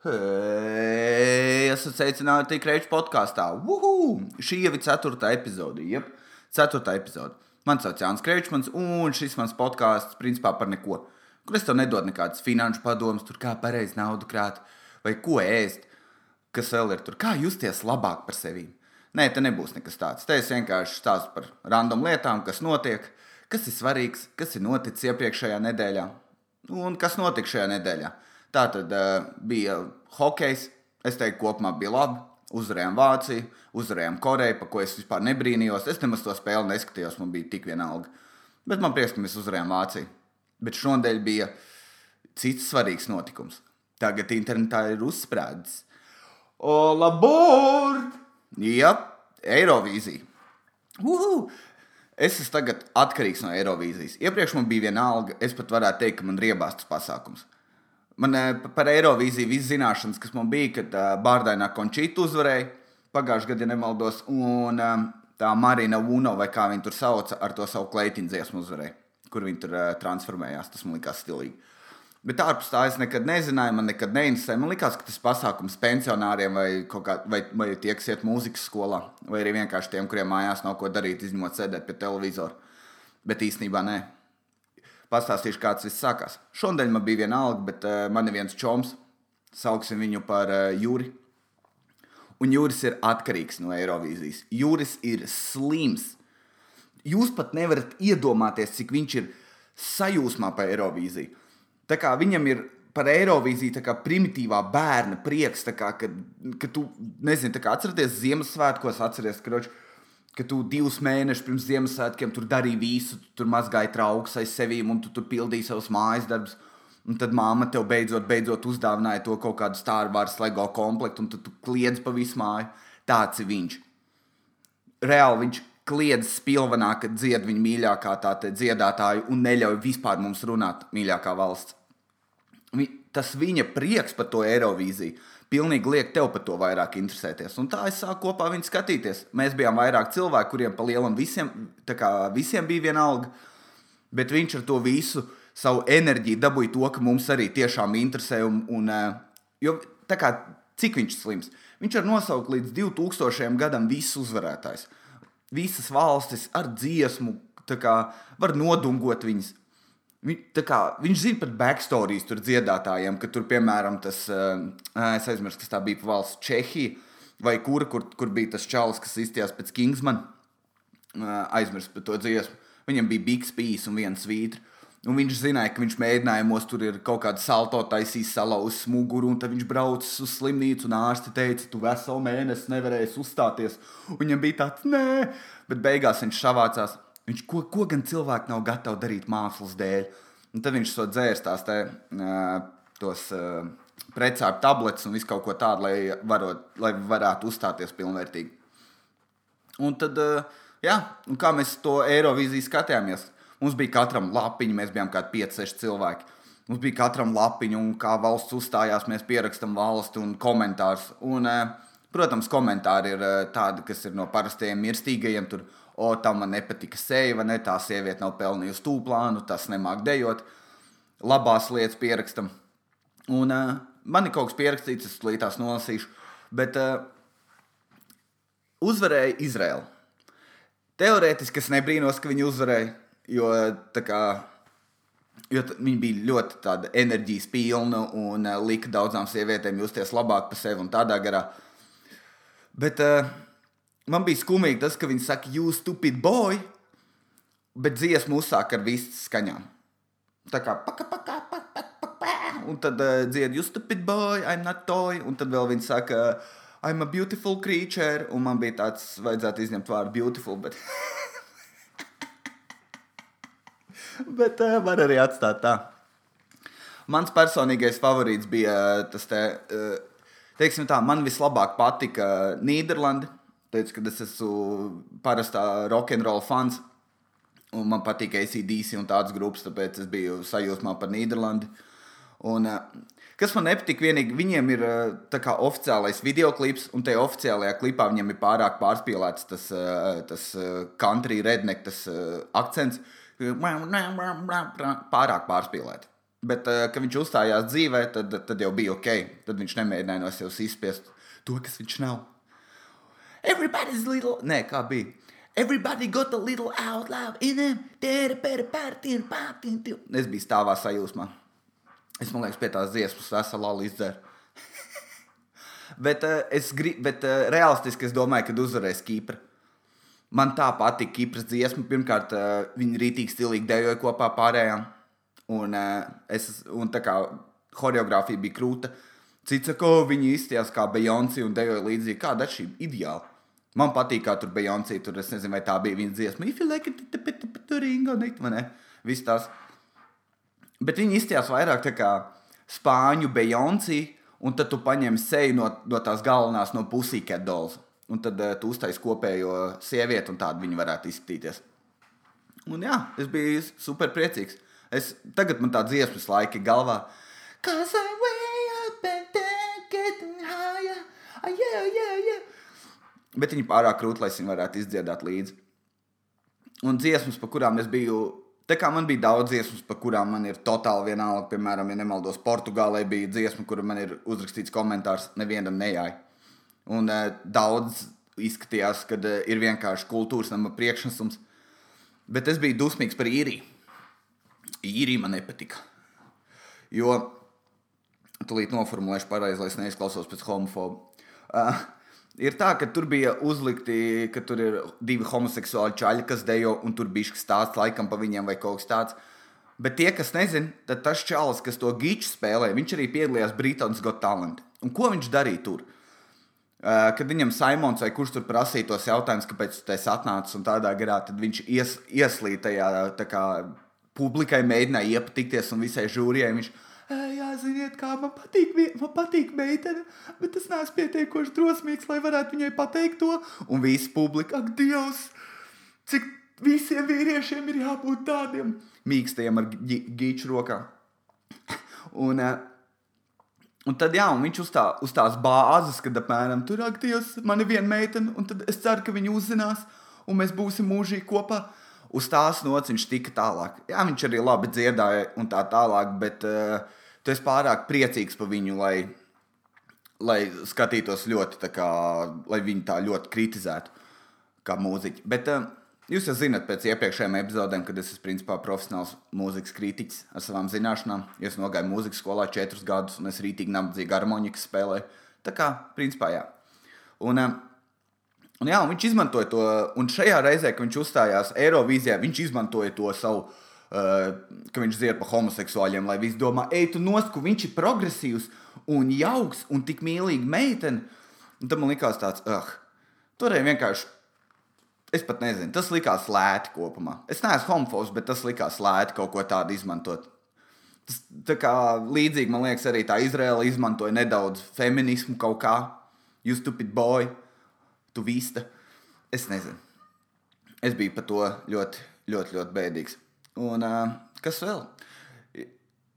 Hei, esat sveicināti Kreča podkāstā. Uhu! Šī jau ir ceturtā epizode. Jep, ceturtā epizode. Mani sauc Jānis Krečmans, un šis mans podkāsts principā par neko. Kur es tev nedodu nekādas finanšu padomus, tur kā pareizi naudu krāt, vai ko ēst, kas vēl ir tur, kā justies labāk par sevi. Nē, te nebūs nekas tāds. Te es vienkārši stāstu par random lietām, kas notiek, kas ir svarīgs, kas ir noticis iepriekšējā nedēļā un kas notika šajā nedēļā. Tā tad uh, bija hokejs. Es teiktu, kopumā bija labi. Uzvarējām Vāciju, uzvarējām Koreju, par ko es vispār nebrīnījos. Es nemaz to spēli neskatījos, man bija tik vienalga. Bet man prieks, ka mēs uzvarējām Vāciju. Bet šodien bija cits svarīgs notikums. Tagad internetā ir uzsprādzis. O, labor! Jā, Eirovīzija. Uhu! Es esmu tagad atkarīgs no Eirovīzijas. Iepriekš man bija viena alga, es pat varētu teikt, ka man riebās tas pasākums. Man eh, par Eirovīziju viss zināšanas, kas man bija, kad uh, Bārdainā Končīta uzvarēja pagājušajā gadā, ja nemaldos, un um, tā Marina Uno, vai kā viņa tur sauca, ar to savu kleitiņu dziesmu uzvarēja, kur viņa tur transformējās. Tas man likās stilīgi. Bet ārpus tā es nekad nezināju, man nekad neinteresēja. Man liekas, ka tas pasākums pensionāriem vai, kā, vai, vai tie, kas iet mūzikas skolā, vai arī vienkārši tiem, kuriem mājās nav ko darīt, izņemot sēdēt pie televizora. Bet īstenībā nē. Pastāstīšu, kāds viss sākās. Šodien man bija viena alga, bet uh, man ir viens čoms. Sauksim viņu par uh, Juri. Un Juris ir atkarīgs no Eirovīzijas. Juris ir slims. Jūs pat nevarat iedomāties, cik viņš ir sajūsmā par Eirovīziju. Tā kā viņam ir par Eirovīziju tā kā primitīvā bērna prieks, kā, kad, kad tu, nezini, kā atceraties Ziemassvētkos, atceries, ka ka tu divus mēnešus pirms Ziemassvētkiem tur darīji visu, tu tur mazgāji trauks aiz sevīm un tu tur pildīji savus mājas darbus. Un tad māma tev beidzot, beidzot uzdāvināja to kaut kādu Wars LEGO komplektu, un tu, tu kliedz pa visu māju. Tāds ir viņš. Reāli viņš kliedz spilvenā, kad dzied viņa mīļākā tā dziedātāja un neļauj vispār mums runāt mīļākā valsts. Tas viņa prieks par to Eirovīziju pilnīgi liek tev par to vairāk interesēties. Un tā es sāku kopā viņu skatīties. Mēs bijām vairāk cilvēki, kuriem pa lielam visiem, visiem bija viena alga, bet viņš ar to visu savu enerģiju dabūja to, ka mums arī tiešām interesē. Un, un, eh, jo, kā, cik viņš ir slims? Viņš var nosaukt līdz 2000 gadam visus uzvarētājus. Visas valstis ar dziesmu, kā, var nodungot viņas. Kā, viņš zina pat backstorijas tur dziedātājiem, ka tur, piemēram, tas, uh, es aizmirsu, kas tā bija valsts Čehija, vai kura, kur, kur bija tas čalis, kas izstījās pēc Kingsman. Uh, aizmirsu par to dziesmu. Viņam bija Big Spīs un viens svītra. Un viņš zināja, ka viņš mēģinājumos tur ir kaut kāda salto taisījis, salauzis muguru, un tad viņš braucis uz slimnīcu, un ārsti teica, tu veselu mēnesi nevarēsi uzstāties. Un viņam bija tāds, nē, bet beigās viņš savācās Viņš, ko, ko gan cilvēki nav gatavi darīt mākslas dēļ? Un tad viņš to dzērs tās te, tos precāpju tabletes un visu kaut ko tādu, lai, varot, lai varētu uzstāties pilnvērtīgi. Un tad, jā, un kā mēs to Eirovīziju skatījāmies, mums bija katram lapiņa, mēs bijām kā 5-6 cilvēki. Mums bija katram lapiņa, un kā valsts uzstājās, mēs pierakstām valsti un komentārus. Un, protams, komentāri ir tādi, kas ir no parastajiem mirstīgajiem. Tur, o, tam man nepatika seja, vai ne, tā sieviete nav pelnījusi tūplānu, tas nemāk dejot. Labās lietas pierakstam. Un uh, man ir kaut kas pierakstīts, es līdās nolasīšu, bet uh, uzvarēja Izraela. Teorētiski es nebrīnos, ka viņi uzvarēja, jo tā kā Jo viņa bija ļoti enerģijas pilna un uh, lika daudzām sievietēm justies labāk par sevi un tādā garā. Bet uh, man bija skumīgi tas, ka viņi saka, you stupid boy, bet dziesmu uzsāk ar visas skaņām. Tā kā paka, paka, paka, paka, un tad uh, dzied, you stupid boy, I'm not toy, un tad vēl viņi saka, I'm a beautiful creature, un man bija tāds, vajadzētu izņemt vārdu beautiful, bet. bet uh, var arī atstāt tā. Mans personīgais favorīts bija tas, te, uh, teiksim tā, man vislabāk patika Nīderlanda teicu, ka es esmu parastā rokenrola fans. Un man patīk ACDC un tādas grupas, tāpēc es biju sajūsmā par Nīderlandi. Un, eh, kas man nepatīk, vienīgi viņiem ir eh, kā, oficiālais video klips, un tajā oficiālajā klipā viņiem ir pārāk pārspīlēts tas, eh, tas country redneck, tas akcents. Pārāk pārspīlēts. Bet, kad viņš uzstājās dzīvē, tad, tad jau bija ok. Tad viņš nemēģināja no sevis izspiest to, kas viņš nav. Everybody's little. Nē, kā bija? Everybody got a little out loud in them. Es biju stāvā sajūsmā. Es domāju, pie tās dziesmas veselā izdzēru. bet uh, es gribu, bet uh, realistiski es domāju, ka uzvarēs Kīpra. Man tā patika Kipras dziesma. Pirmkārt, uh, viņi rītīgi stilīgi dejoja kopā pārējām. Un, uh, es, un tā kā choreogrāfija bija krūta. Cits saka, ka viņi izstījās kā Beyoncé un dejoja līdzīgi. Kāda ir šī ideāla? Man patīk, kā tur bija Beyoncé. Tur es nezinu, vai tā bija viņa dziesma. If you like it, tur ringo, vai ne? Viss tās. Bet viņi izstījās vairāk tā kā spāņu Beyoncé. Un tad tu paņem seju no, no tās galvenās, no pusīkā dolza un tad uh, tu uztaisīji kopējo sievieti, un tādu viņi varētu izskatīties. Un jā, es biju super priecīgs. Es, tagad man tā dziesmas laika ir galvā. Cause I way up and then getting higher. Yeah, yeah, yeah. Bet viņi pārāk krūti, lai viņi varētu izdziedāt līdzi. Un dziesmas, par kurām es biju, tā kā man bija daudz dziesmas, par kurām man ir totāli vienalga. Piemēram, ja nemaldos, Portugālē bija dziesma, kur man ir uzrakstīts komentārs, nevienam nejāja. Un uh, daudz izskatījās, ka uh, ir vienkārši kultūras nama priekšnesums. Bet es biju dusmīgs par īriju. Īrija man nepatika. Jo, tūlīt noformulēšu pareizi, lai es neizklausos pēc homofobu. Uh, ir tā, ka tur bija uzlikti, ka tur ir divi homoseksuāli čaļi, kas dejo, un tur bija stāsts laikam pa viņiem vai kaut kas tāds. Bet tie, kas nezina, tad tas čalis, kas to gīču spēlē, viņš arī piedalījās Brītons Got Talent. Un ko viņš darīja tur? Uh, kad viņam Simons vai kurš tur prasīja tos jautājumus, kāpēc tas atnācis un tādā garā, tad viņš ies, ieslīd tajā publikai, mēģināja iepatikties un visai žūrijai. Viņš, Jā, ziniet, kā man patīk, man patīk meitene, bet es neesmu pietiekoši drosmīgs, lai varētu viņai pateikt to. Un viss publika, ak, Dievs, cik visiem vīriešiem ir jābūt tādiem mīkstiem ar gīču rokā. Un, uh, Un tad, jā, un viņš uz, tā, uz tās bāzes, kad apmēram tur aktīvs, man ir viena meitene, un tad es ceru, ka viņi uzzinās, un mēs būsim mūžīgi kopā. Uz tās nots viņš tika tālāk. Jā, viņš arī labi dziedāja un tā tālāk, bet uh, tu esi pārāk priecīgs par viņu, lai, lai skatītos ļoti, kā, lai viņu tā ļoti kritizētu kā mūziķi. Bet, uh, Jūs jau zināt, pēc iepriekšējām epizodēm, kad es esmu principā profesionāls mūzikas kritiķis ar savām zināšanām. Es nogāju mūzikas skolā četrus gadus, un es rītīgi nabadzīgi harmonikas spēlēju. Tā kā, principā, jā. Un, um, un, jā, un viņš izmantoja to, un šajā reizē, kad viņš uzstājās Eirovīzijā, viņš izmantoja to savu. Ka viņš dzied par homoseksuāļiem, lai visi domā, ej, tu nost, ka viņš ir progresīvs un jauks un tik mīlīgs meitene. Un tam man likās tāds, ah, toreiz vienkārši Es pat nezinu, tas likās lēti kopumā. Es neesmu homofobs, bet tas likās lēti kaut ko tādu izmantot. Tas tā kā līdzīgi, man liekas, arī tā Izraela izmantoja nedaudz feminismu kaut kā. You stupid boy, tu vista. Es nezinu. Es biju par to ļoti, ļoti, ļoti bēdīgs. Un uh, kas vēl?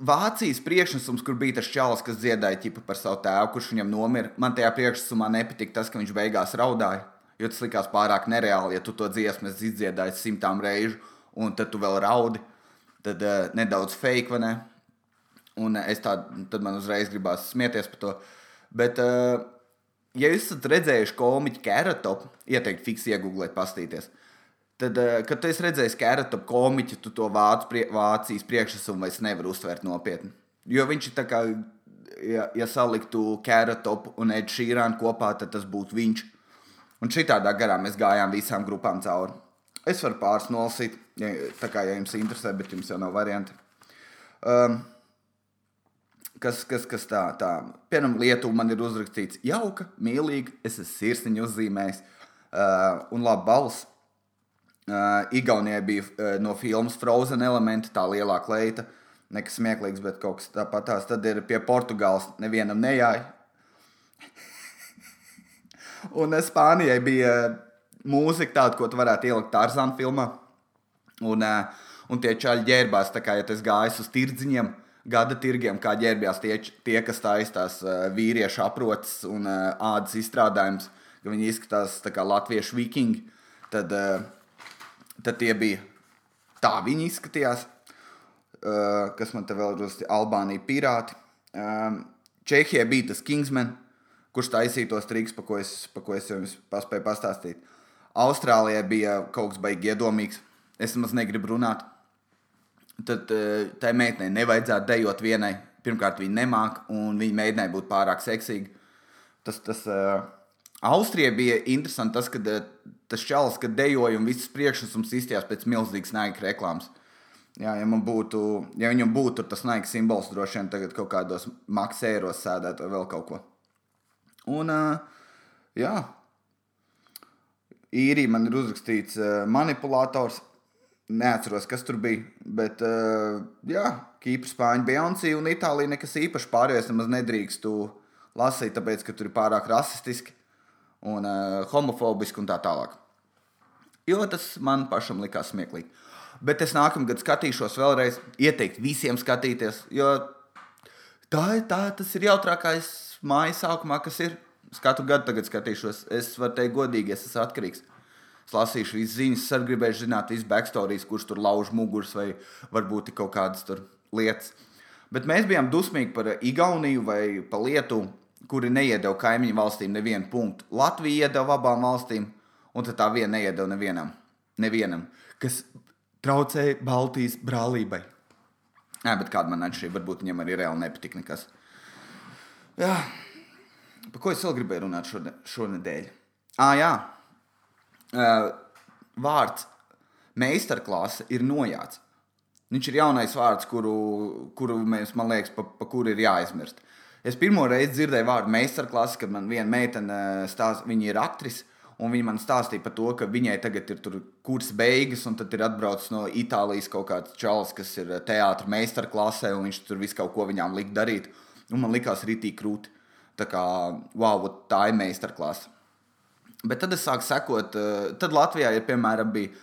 Vācijas priekšnesums, kur bija tas čalis, kas dziedāja par savu tēvu, kurš viņam nomira. Man tajā priekšnesumā nepatika tas, ka viņš beigās raudāja. Jo tas likās pārāk nereāli, ja tu to dziesmu izdziedāji simtām reižu, un tad tu vēl raudi. Tad uh, nedaudz fake, vai ne? Un uh, es tādu, tad man uzreiz gribās smieties par to. Bet, uh, ja jūs esat redzējuši komiķu Kēratopu, ieteiktu fiks iegūglēt, pastīties. Tad, uh, kad tu esi redzējis Kēratopu komiķu, tu to vācu, prie, Vācijas priekšnesumu vairs nevar uztvert nopietni. Jo viņš ir tā kā, ja, ja saliktu Kēratopu un Ed Šīrānu kopā, tad tas būtu viņš. Un šitādā garā mēs gājām visām grupām cauri. Es varu pāris nolasīt, ja, tā kā ja jums interesē, bet jums jau nav varianti. Um, kas, kas, kas tā, tā. Piemēram, Lietuvā man ir uzrakstīts jauka, mīlīga, es esmu sirsniņu uzzīmējis uh, un labi balss. Uh, Igaunijai bija uh, no filmas Frozen elementi, tā lielā kleita. Nekas smieklīgs, bet kaut kas tāpatās. Tad ir pie Portugāles nevienam nejāja. Un eh, Spānijai bija eh, mūzika tāda, ko tu varētu ielikt Tarzāna filmā. Un, eh, un tie čaļi ģērbās, tā kā ja tas gājas uz tirdziņiem, gada tirgiem, kā ģērbjās tie, tie kas taisās vīriešu aprots un ādas izstrādājums, ka viņi izskatās kā latviešu vikingi. Tad, tad tie bija tā, viņi izskatījās. uh, kas man te vēl ir uz Albānija pirāti. Um, Čehijā bija tas Kingsman, kurš taisīja tos trikus, pa ko es, pa ko es jums paspēju pastāstīt. Austrālijā bija kaut kas baigi iedomīgs. Es maz negribu runāt. Tad uh, tai meitenei nevajadzētu dejot vienai. Pirmkārt, viņa nemāca, un viņa mēģināja būt pārāk seksīga. Tas, tas uh, Austrijai bija interesanti tas, ka uh, tas čalis, kad dejoja un visas priekšnesums izstījās pēc milzīgas naika reklāmas. Jā, ja, būtu, ja viņam būtu tas naika simbols, droši vien tagad kaut kādos maksēros sēdētu vai vēl kaut ko. Un, uh, jā, īrija man ir uzrakstīts uh, manipulators. Neatceros, kas tur bija. Bet, uh, jā, Kīpra, Spāņa, Beyoncé un Itālija nekas īpaši pārējais nemaz nedrīkstu lasīt, tāpēc, ka tur ir pārāk rasistiski un uh, homofobiski un tā tālāk. Jo tas man pašam likās smieklīgi. Bet es nākamgad skatīšos vēlreiz, ieteikt visiem skatīties, jo tā tā, tas ir jautrākais mājas sākumā, kas ir. Es katru gadu tagad skatīšos, es varu teikt godīgi, es esmu atkarīgs. Es lasīšu visas ziņas, es gribēju zināt, visas backstorijas, kurš tur lauž muguras vai varbūt kaut kādas lietas. Bet mēs bijām dusmīgi par Igauniju vai par Lietuvu, kuri neiedeva kaimiņu valstīm nevienu punktu. Latvija iedeva abām valstīm, un tā viena neiedeva nevienam, nevienam kas traucēja Baltijas brālībai. Jā, bet kāda man atšķirība, varbūt viņam arī reāli nepatika nekas. Jā, par ko es vēl gribēju runāt šonadēļ? Ah, jā, uh, vārds meistarklase ir nojāts. Viņš ir jaunais vārds, kuru, kuru mēs, man liekas, pa, pa kuru ir jāaizmirst. Es pirmo reizi dzirdēju vārdu meistarklase, kad man viena meitene stāsta, viņa ir aktrise. Un viņa man stāstīja par to, ka viņai tagad ir kurs beigas, un tad ir atbraucis no Itālijas kaut kāds čalis, kas ir teātris meistarklasē, un viņš tur visu kaut ko viņām lika darīt. Un man likās rītīgi krūti. Tā kā, wow, tā ir meistarklase. Bet tad es sāku sekot, tad Latvijā ir piemēram bija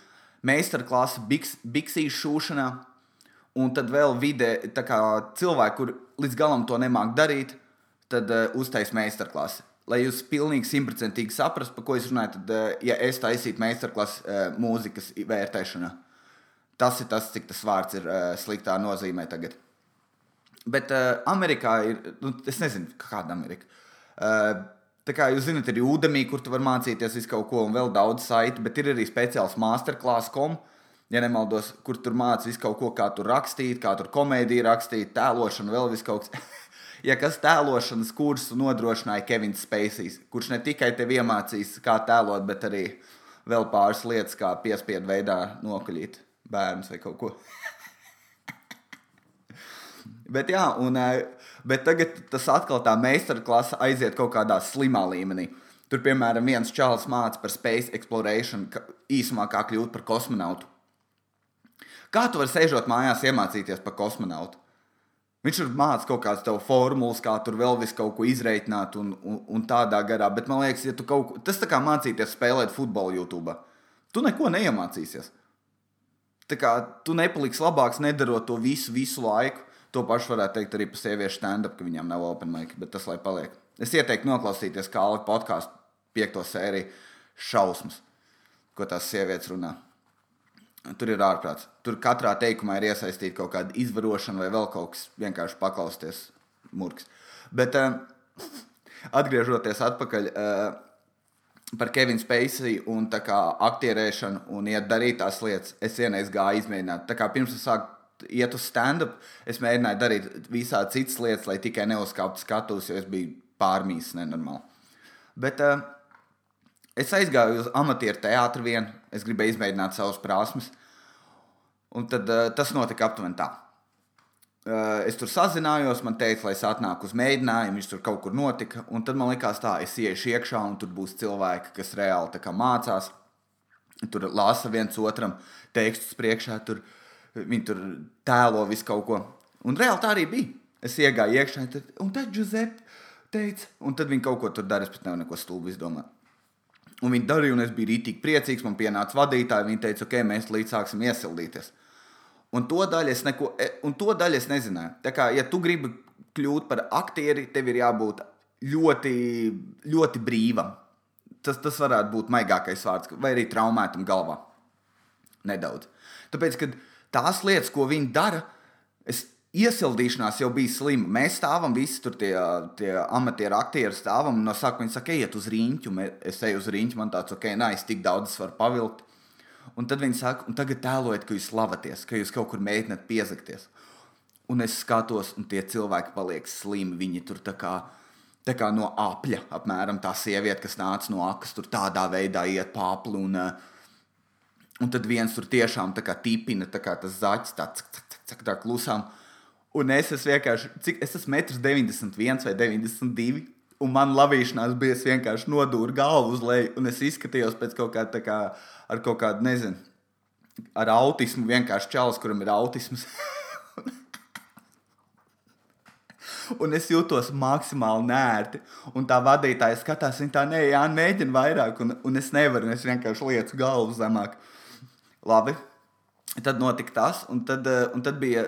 meistarklase biks, biksīšu šūšanā, un tad vēl vidē cilvēki, kur līdz galam to nemāk darīt, tad uh, uztais meistarklasi lai jūs pilnīgi simtprocentīgi saprastu, par ko es runāju, tad, eh, ja es taisītu meistarklases uh, mūzikas vērtēšanā, tas ir tas, cik tas vārds ir uh, sliktā nozīmē tagad. Bet Amerikā ir, nu, es nezinu, kāda Amerika. Tā kā jūs zināt, ir Udemy, kur tu vari mācīties visu kaut ko, un vēl daudz saiti, bet ir arī speciāls masterclass.com, ja nemaldos, kur tur mācīs visu kaut ko, kā tur rakstīt, kā tur komēdiju rakstīt, tēlošanu, vēl viss kaut kas. ja kas tēlošanas kursu nodrošināja Kevins Spacīs, kurš ne tikai tev iemācīs, kā tēlot, bet arī vēl pāris lietas, kā piespiedu veidā nokaļīt bērnus vai kaut ko. bet, jā, un, eh, bet tagad tas atkal tā meistarklase aiziet kaut kādā slimā līmenī. Tur, piemēram, viens čalis mācīja par space exploration, ka, īsumā kā kļūt par kosmonautu. Kā tu vari sēžot mājās, iemācīties par kosmonautu? Viņš tur mācīja kaut kādas tādas formulas, kā tur vēl vis kaut ko izreikināt, un, un, un tādā garā. Bet man liekas, ja kaut tas tā kā mācīties spēlēt futbolu YouTube, tu neko neiemācīsies. Tā kā tu nepaliksi labāks, nedarot to visu, visu laiku. To pašu varētu teikt arī par sieviešu stand-up, ka viņām nav open mic, bet tas lai paliek. Es ieteiktu noklausīties kā Alika podkāstu piekto sēriju šausmas, ko tās sievietes runā. Tur ir ārprāts. Tur katrā teikumā ir iesaistīta kaut kāda izvarošana vai vēl kaut kas, vienkārši paklausties murgs. Bet uh, atgriežoties atpakaļ uh, par Kevinu Spacey un kā, aktierēšanu un iet darīt tās lietas, es vienreiz gāju izmēģināt. Tā kā pirms es sāku iet uz stand-up, es mēģināju darīt visādi citas lietas, lai tikai neuzkāptu skatus, jo es biju pārmīsis nenormāli. Bet uh, es aizgāju uz amatieru teātru vienu es gribēju izmēģināt savas prasmes. Un tad uh, tas notika aptuveni tā. Uh, es tur sazinājos, man teica, lai es atnāku uz mēģinājumu, viņš tur kaut kur notika. Un tad man likās, tā, es iešu iekšā, un tur būs cilvēki, kas reāli mācās. Tur lasa viens otram tekstus priekšā, tur viņi tur tēlo visu kaut ko. Un reāli tā arī bija. Es iegāju iekšā, un tad, Giuseppe teica, un tad viņi kaut ko tur darīja. Es pat nevaru neko stulbu izdomāt. Un viņi darīja, un es biju rītīgi priecīgs. Man pienāca vadītāji, viņi teica, ok, mēs līdz sāksim iesildīties. Un to daļu es, neko, e, un to daļu es nezināju. Tā kā, ja tu gribi kļūt par aktieri, tev ir jābūt ļoti, ļoti brīvam. Tas, tas varētu būt maigākais vārds, vai arī traumētam galvā. Nedaudz. Tāpēc, kad tās lietas, ko viņi dara, Es iesildīšanās jau bija slima. Mēs stāvam, visi tur tie, tie amatieru aktieri stāvam. No sākuma viņi saka, ejiet uz rīņķu. Es eju uz rīņķu, man tāds, ok, nē, es tik daudz varu pavilkt. Un tad viņi saka, un tagad tēlojiet, ka jūs slavaties, ka jūs kaut kur mēģināt piezakties. Un es skatos, un tie cilvēki paliek slimi. Viņi tur tā kā, tā kā no apļa, apmēram tā sieviete, kas nāca no akas, tur tādā veidā iet pāri. Un, un tad viens tur tiešām tā kā tipina, tā kā tas zaķis, tā, cik, cik, cik, tā klusām. Un es esmu vienkārši, cik es esmu 1,91 vai 92. Un man lavīšanās bija, vienkārši nodūru galvu uz leju, un es izskatījos pēc kaut kāda, kā, ar kaut kādu, nezinu, ar autismu, vienkārši čalis, kuram ir autisms. un es jūtos maksimāli nērti. Un tā vadītāja skatās, viņa tā nē, jā, mēģina vairāk, un, un es nevaru, un es vienkārši lieku galvu zemāk. Labi. Tad notika tas, un tad, eh, un tad bija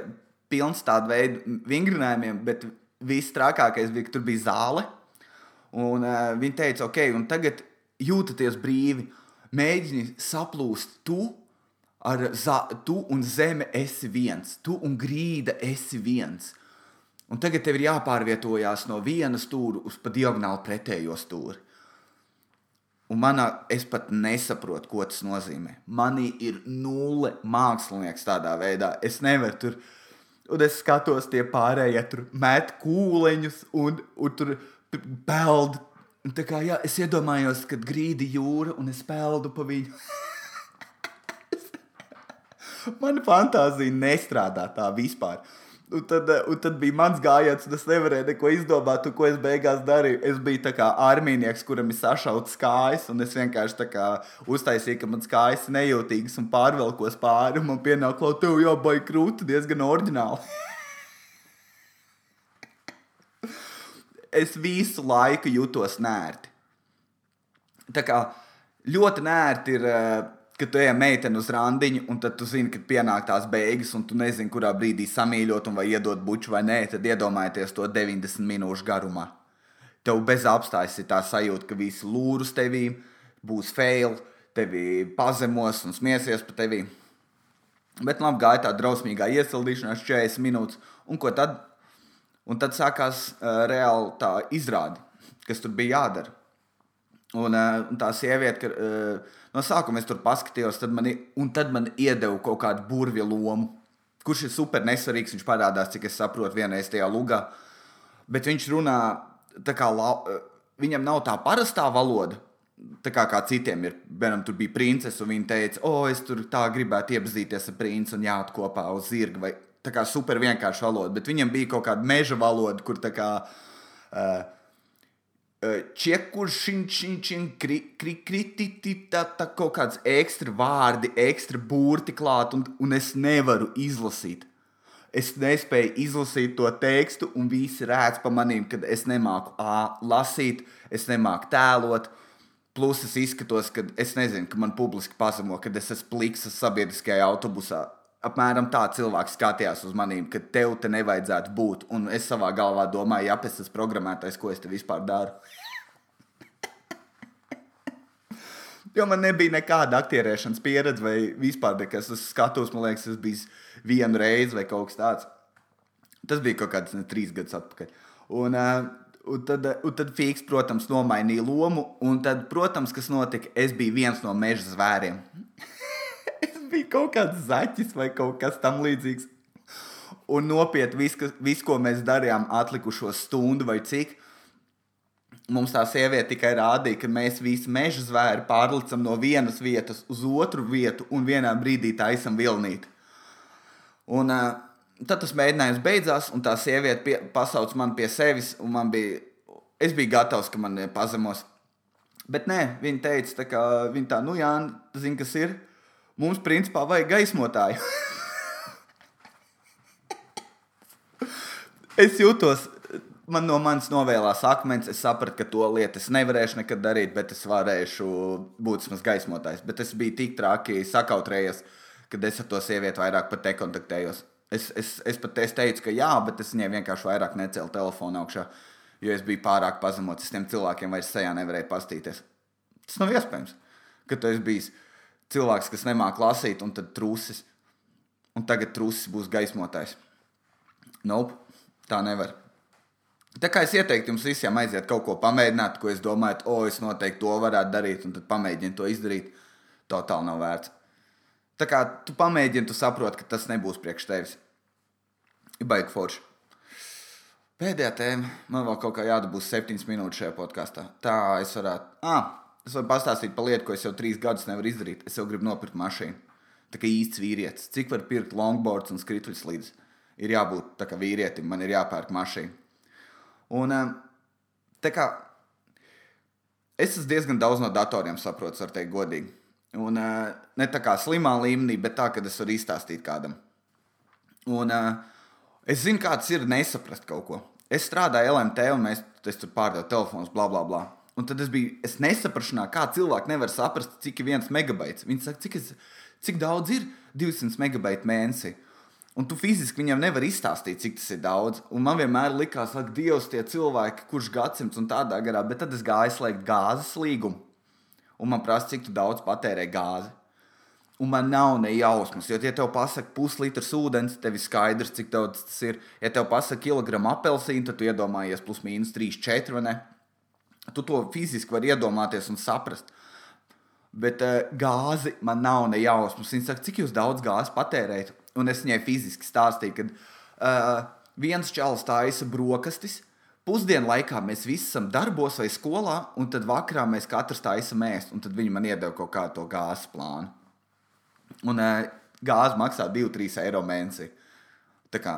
pilns tādu veidu vingrinājumiem, bet viss trakākais bija, ka tur bija zāle. Un uh, viņi teica, ok, un tagad jūtaties brīvi, mēģini saplūst tu. Ar za, tu un zeme esi viens, tu un grīda esi viens. Un tagad tev ir jāpārvietojās no viena stūra uz pa diagonāli pretējo stūri. Un manā es pat nesaprotu, ko tas nozīmē. Manī ir nulle mākslinieks tādā veidā. Es nevaru tur Un es skatos, tie pārējie tur met kūleņus un, un tur peld. Un tā kā jā, es iedomājos, kad grīdi jūra un es peldu pa viņu. Mana fantāzija nestrādā tā vispār. Un tad, eh, un tad bija mans gājiens, un es nevarēju neko izdomāt, ko es beigās darīju. Es biju kā armijnieks, kuram ir sašauts kājas, un es vienkārši uztaisīju, ka mans kājas nejūtīgas un pārvelkos pāri. Man pienāk, ka tev jau baigi krūti diezgan oriģināli. es visu laiku jutos nērti. Tā kā ļoti nērti ir. Uh, kad tu ej meiteni uz randiņu, un tad tu zini, ka pienāk tās beigas, un tu nezini, kurā brīdī samīļot, vai iedot buču vai nē, tad iedomājieties to 90 minūšu garumā. Tev bez apstājas ir tā sajūta, ka visi lūrus tevī būs fail, tevi pazemos un smiesies par tevi. Bet labi, gāja tā drausmīgā iesildīšanās 40 minūtes, un ko tad? Un tad sākās uh, reāli tā izrāde, kas tur bija jādara. Un, uh, un tā sieviete, ka, uh, no sākuma es tur paskatījos, tad man, un tad man iedeva kaut kādu burvju lomu, kurš ir super nesvarīgs. Viņš parādās, cik es saprotu, vienreiz tajā lugā. Bet viņš runā tā kā la, viņam nav tā parastā valoda. Tā kā, kā citiem ir, piemēram, tur bija princese, un viņa teica, o, oh, es tur tā gribētu iepazīties ar princi un jāat kopā uz zirga. Vai tā kā super vienkārša valoda, bet viņam bija kaut kāda meža valoda, kur tā kā. Uh, Čekuršiņš, krititita, kaut kāds ekstra vārdi, ekstra burti klāt, un, un es nevaru izlasīt. Es nespēju izlasīt to tekstu, un visi rēdz pa manīm, ka es nemāku A, lasīt, es nemāku tēlot. Plus es izskatos, ka es nezinu, ka man publiski pazemo, kad es esmu pliks sabiedriskajā autobusā. Apmēram tā cilvēks skatījās uz maniem, ka tev te nevajadzētu būt. Un es savā galvā domāju, ja es esmu programmētājs, ko es te vispār daru. Jo man nebija nekāda aktierēšanas pieredze, vai vispār nekas. Es skatos, man liekas, tas bija vienu reizi vai kaut kas tāds. Tas bija kaut kāds ne, trīs gadus atpakaļ. Un, uh, un tad, un tad Fīks, protams, nomainīja lomu. Un tad, protams, kas notika, es biju viens no meža zvēriem. es biju kaut kāds zaķis vai kaut kas tamlīdzīgs. Un nopietni, viss, vis, ko mēs darījām, atlikušo stundu vai cik, mums tā sieviete tikai rādīja, ka mēs visi meža zvēri pārlicam no vienas vietas uz otru vietu un vienā brīdī taisam vilnīt. Un, uh, tad tas mēģinājums beidzās, un tā sieviete pie, pasauc mani pie sevis, un man bija, es biju gatavs, ka man pazemos. Bet nē, viņa teica, tā kā, viņa tā, nu jā, zina, kas ir. Mums principā vajag gaismotāju. es jūtos man no manis novēlās akmens. Es sapratu, ka to lietu es nevarēšu nekad darīt, bet es varēšu būt vismaz gaismotājs. Bet es biju tik traki sakautrējies, kad es ar to sievieti vairāk pat nekontaktējos. Es, es, es pat es teicu, ka jā, bet es viņai vienkārši vairāk necēlu telefonu augšā, jo es biju pārāk pazemots. Es tiem cilvēkiem vairs sejā nevarēju pastīties. Tas nav iespējams, ka tu esi bijis cilvēks, kas nemāķi lasīt, un tad trūcis. Un tagad trūcis būs gaismotājs. Nope, tā nevar. Tā kā es ieteiktu jums visiem aiziet kaut ko pamēģināt, ko es domāju, o, es noteikti to varētu darīt, un tad pamēģiniet to izdarīt. Totāli nav vērts. Tā kā tu pamēģini, tu saproti, ka tas nebūs priekš tevis. Ir baigi forši. Pēdējā tēma. Man vēl kaut kā jādabūs septiņas minūtes šajā podkāstā. Tā es varētu. Ah, es varu pastāstīt par lietu, ko es jau trīs gadus nevaru izdarīt. Es jau gribu nopirkt mašīnu. Tā kā īsts vīrietis. Cik var pirkt longboards un skrituļslīdes? Ir jābūt tā kā vīrietim, man ir jāpērk mašīna. Un eh, tā kā es esmu diezgan daudz no datoriem saprotu, var teikt godīgi. Un uh, ne tā kā slimā līmenī, bet tā, ka es varu izstāstīt kādam. Un uh, es zinu, kāds ir nesaprast kaut ko. Es strādāju LMT, un mēs tur pārdevu telefonus, bla, bla, bla. Un tad es biju, es nesaprašanā, kā cilvēki nevar saprast, cik ir viens megabaits. Viņi saka, cik, es, cik daudz ir 200 megabaitu mēnesī. Un tu fiziski viņam nevari izstāstīt, cik tas ir daudz. Un man vienmēr likās, ka Dievs, tie cilvēki, kurš gadsimts un tādā garā, bet tad es gāju slēgt gāzes līgumu un man prasa, cik daudz patērē gāzi. Un man nav ne jausmas, jo, ja tev pasaka puslitrs ūdens, tev ir skaidrs, cik daudz tas ir. Ja tev pasaka kilogramu apelsīnu, tad tu iedomājies plus mīnus 3, 4 vai ne? Tu to fiziski vari iedomāties un saprast. Bet uh, gāzi man nav ne jausmas. Viņa saka, cik jūs daudz gāzes patērējat? Un es viņai fiziski stāstīju, ka uh, viens čalis taisa brokastis, Pusdienu laikā mēs visi esam darbos vai skolā, un tad vakarā mēs katrs taisam ēst, un tad viņi man iedeva kaut kādu to gāzes plānu. Un uh, gāze maksā 2-3 eiro mēnesī. Kā,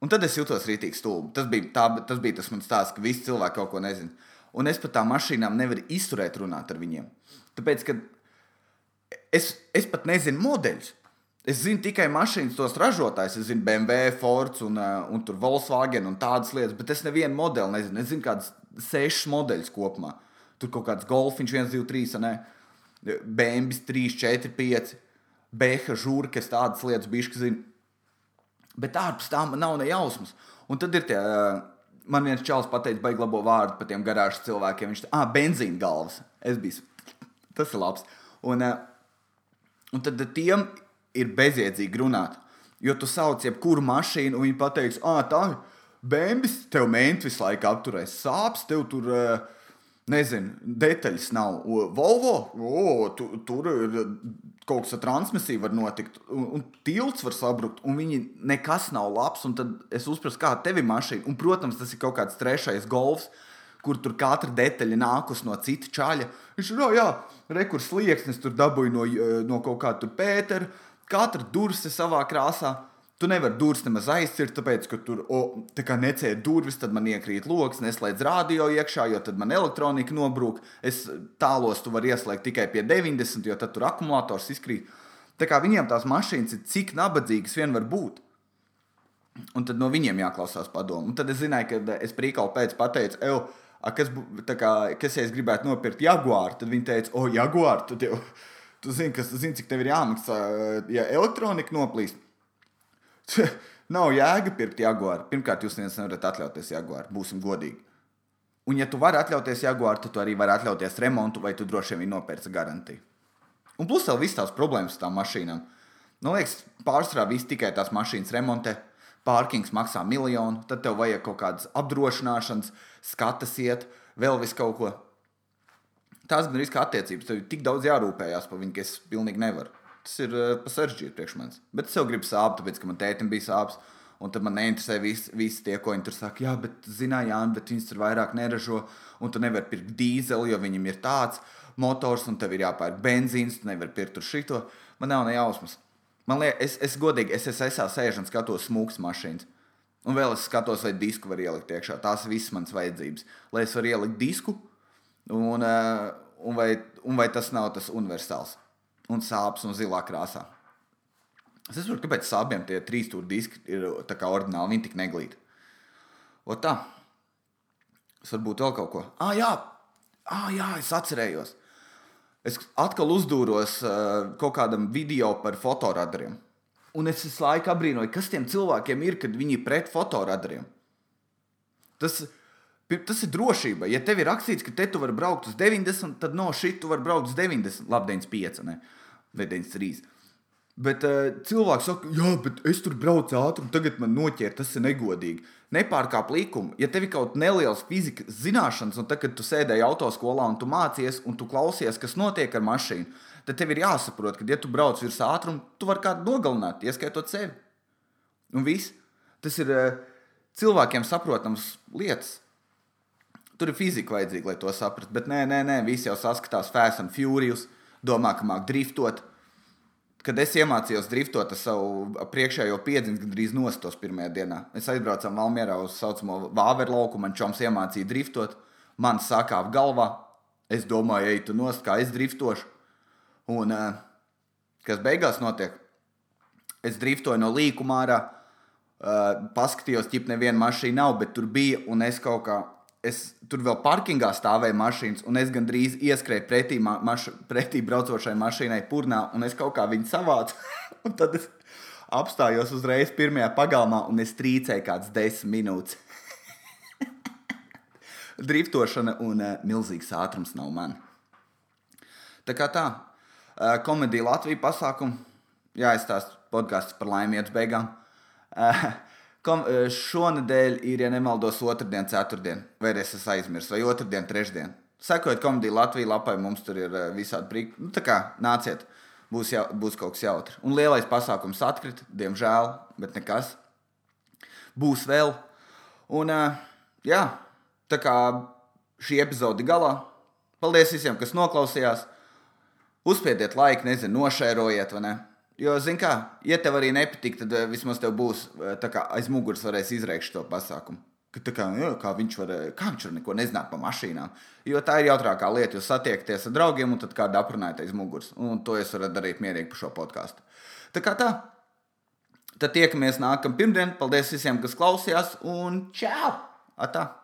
un tad es jutos rītīgi stulbi. Tas bija, tā, tas bija tas mans stāsts, ka visi cilvēki kaut ko nezina. Un es pat tām mašīnām nevaru izturēt runāt ar viņiem. Tāpēc, ka es, es pat nezinu modeļus. Es zinu tikai mašīnas, tos ražotājus. Es zinu BMW, Ford un, uh, un Volkswagen un tādas lietas, bet es nevienu modeli nezinu. Es zinu kādas sešas modeļus kopumā. Tur kaut kāds golfiņš, 1, 2, 3, ne? BMW 3, 4, 5, Beha, Žurkas, tādas lietas bišķi zinu. Bet ārpus tām man nav ne jausmas. Un tad ir tie, uh, man viens čels pateica, baigi labo vārdu par tiem garāžas cilvēkiem. Viņš teica, ah, benzīna galvas. Es biju, tas ir labs. Un, uh, un tad tiem ir bezjēdzīgi runāt. Jo tu sauc jebkuru mašīnu, un viņi pateiks, ah, tā ir bēnbis, tev mēnesi visu laiku apturēs sāpes, tev tur, nezinu, detaļas nav. Volvo, o, tu, tur ir kaut kas ar transmisiju var notikt, un, un tilts var sabrukt, un viņi nekas nav labs, tad es uzprasu, kā tev ir mašīna. Un, protams, tas ir kaut kāds trešais golfs kur tur katra detaļa nākus no cita čaļa. Viņš ir, oh, jā, rekurs slieksnis tur dabūja no, no kaut kā tur Pētera Katra durvis ir savā krāsā. Tu nevari durvis nemaz aizcirt, tāpēc, ka tur o, tā kā necēla durvis, tad man iekrīt lokus, neslēdz radio iekšā, jo tad man elektronika nobrūk. Es tālos tu vari ieslēgt tikai pie 90, jo tad tur akumulators izkrīt. Tā kā viņiem tās mašīnas ir cik nabadzīgas vien var būt. Un tad no viņiem jāklausās padomu. Un tad es zināju, ka es prīkālu pēc pateicu, a, kas, kā, kas ja es gribētu nopirkt Jaguāru, tad viņi teica, o, Jaguāru, tad jau. Tu zini, kas, zini, cik tev ir jāmaksā, ja elektronika noplīst. Nav jēga pirkt jaguāru. Pirmkārt, jūs nevarat atļauties jaguāru, būsim godīgi. Un, ja tu vari atļauties jaguāru, tad tu arī vari atļauties remontu, vai tu droši vien nopērci garantiju. Un plus vēl visas tās problēmas ar tām mašīnām. Man liekas, pārsvarā viss tikai tās mašīnas remontē. Pārkings maksā miljonu, tad tev vajag kaut kādas apdrošināšanas, skatas iet, vēl vis kaut ko tās gan ir kā attiecības. Tev ir tik daudz jārūpējas par viņu, ka es pilnīgi nevaru. Tas ir uh, pa sarežģīti priekš manis. Bet es jau gribu sāpes, tāpēc, ka man tētim bija sāpes. Un tad man neinteresē visi, visi tie, ko viņi tur saka. Jā, bet, zinām, Jā, bet viņas tur vairāk neražo. Un tu nevari pirkt dīzeli, jo viņam ir tāds motors, un tev ir jāpērk benzīns. Tu nevari pirkt tur šito. Man nav ne jausmas. Man liekas, es, es godīgi, es esmu esā sēž un skatos smūgas mašīnas. Un vēl es skatos, vai disku var ielikt iekšā. Tās ir visas manas vajadzības. Lai es varu ielikt disku, Un, eh, un, vai, un vai tas nav tas universāls un sāpes un zilā krāsā. Es saprotu, kāpēc sāpēm tie trīs stūra diski ir tā kā ordināli, viņi tik neglīti. O tā. Es varbūt vēl kaut ko. Ah, jā, ah, jā es atcerējos. Es atkal uzdūros uh, kaut kādam video par fotoradariem. Un es visu laiku apbrīnoju, kas tiem cilvēkiem ir, kad viņi ir pret fotoradariem. Tas Tas ir drošība. Ja tev ir rakstīts, ka te tu vari braukt uz 90, tad no šī tu vari braukt uz 90, labi, 95, ne? Vai 93. Bet uh, cilvēks saka, jā, bet es tur braucu ātri, un tagad man noķēra, tas ir negodīgi. Nepārkāp likumu. Ja tev ir kaut kāda neliela fizikas zināšanas, un tad, kad tu sēdēji autoskolā un tu mācies, un tu klausies, kas notiek ar mašīnu, tad tev ir jāsaprot, ka, ja tu brauc virs ātruma, tu vari kādu nogalināt, ieskaitot sevi. Un viss. Tas ir uh, cilvēkiem saprotams lietas. Tur ir fizika vajadzīga, lai to saprastu. Bet nē, nē, nē, visi jau saskatās Fast and Furious, domā, ka māk driftot. Kad es iemācījos driftot, es savu priekšējo piedziņu gandrīz nostos pirmajā dienā. Mēs aizbraucām Valmjerā uz tā saucamo Vāveru lauku, man čoms iemācīja driftot. Man sākāja galvā. Es domāju, ej, tu nost, kā es driftošu. Un uh, kas beigās notiek? Es driftoju no līkuma ārā, uh, paskatījos, ķip neviena mašīna nav, bet tur bija, un es kaut kā es tur vēl parkingā stāvēju mašīnas, un es gandrīz ieskrēju pretī, ma maš pretī braucošai mašīnai, purnā, un es kaut kā viņu savācu. tad es apstājos uzreiz pirmajā pagalmā, un es trīcēju kādas desmit minūtes. Driftošana un uh, milzīgs ātrums nav man. Tā kā tā, uh, komēdija Latvijas pasākumu, jāizstāsta podkāsts par laimīgu beigām. Uh, Kom, e, šonadēļ ir, ja nemaldos, otrdien, ceturtdien, vai es esmu aizmirsis, vai otrdien, trešdien. Sekojiet komēdiju Latvijas lapai, mums tur ir e, visādi brīvi. Nu, tā kā nāciet, būs, jau, būs kaut kas jautrs. Un lielais pasākums atkrita, diemžēl, bet nekas. Būs vēl. Un, e, jā, tā kā šī epizode galā. Paldies visiem, kas noklausījās. Uzspiediet laiku, nezinu, nošērojiet, vai ne? Jo, zini, kā, ja tev arī nepatīk, tad uh, vismaz tev būs uh, kā, aiz muguras varēs izrēkt šo pasākumu. Ka, kā, jo, kā, viņš var, kā viņš var neko nezināt par mašīnām? Jo tā ir jautrākā lieta. Jūs satiekaties ar draugiem un tad kādu aprunājat aiz muguras. Un to jūs varat darīt mierīgi par šo podkāstu. Tā kā tā. Tad tiekamies nākamā pirmdiena. Paldies visiem, kas klausījās. Un čau! Atā!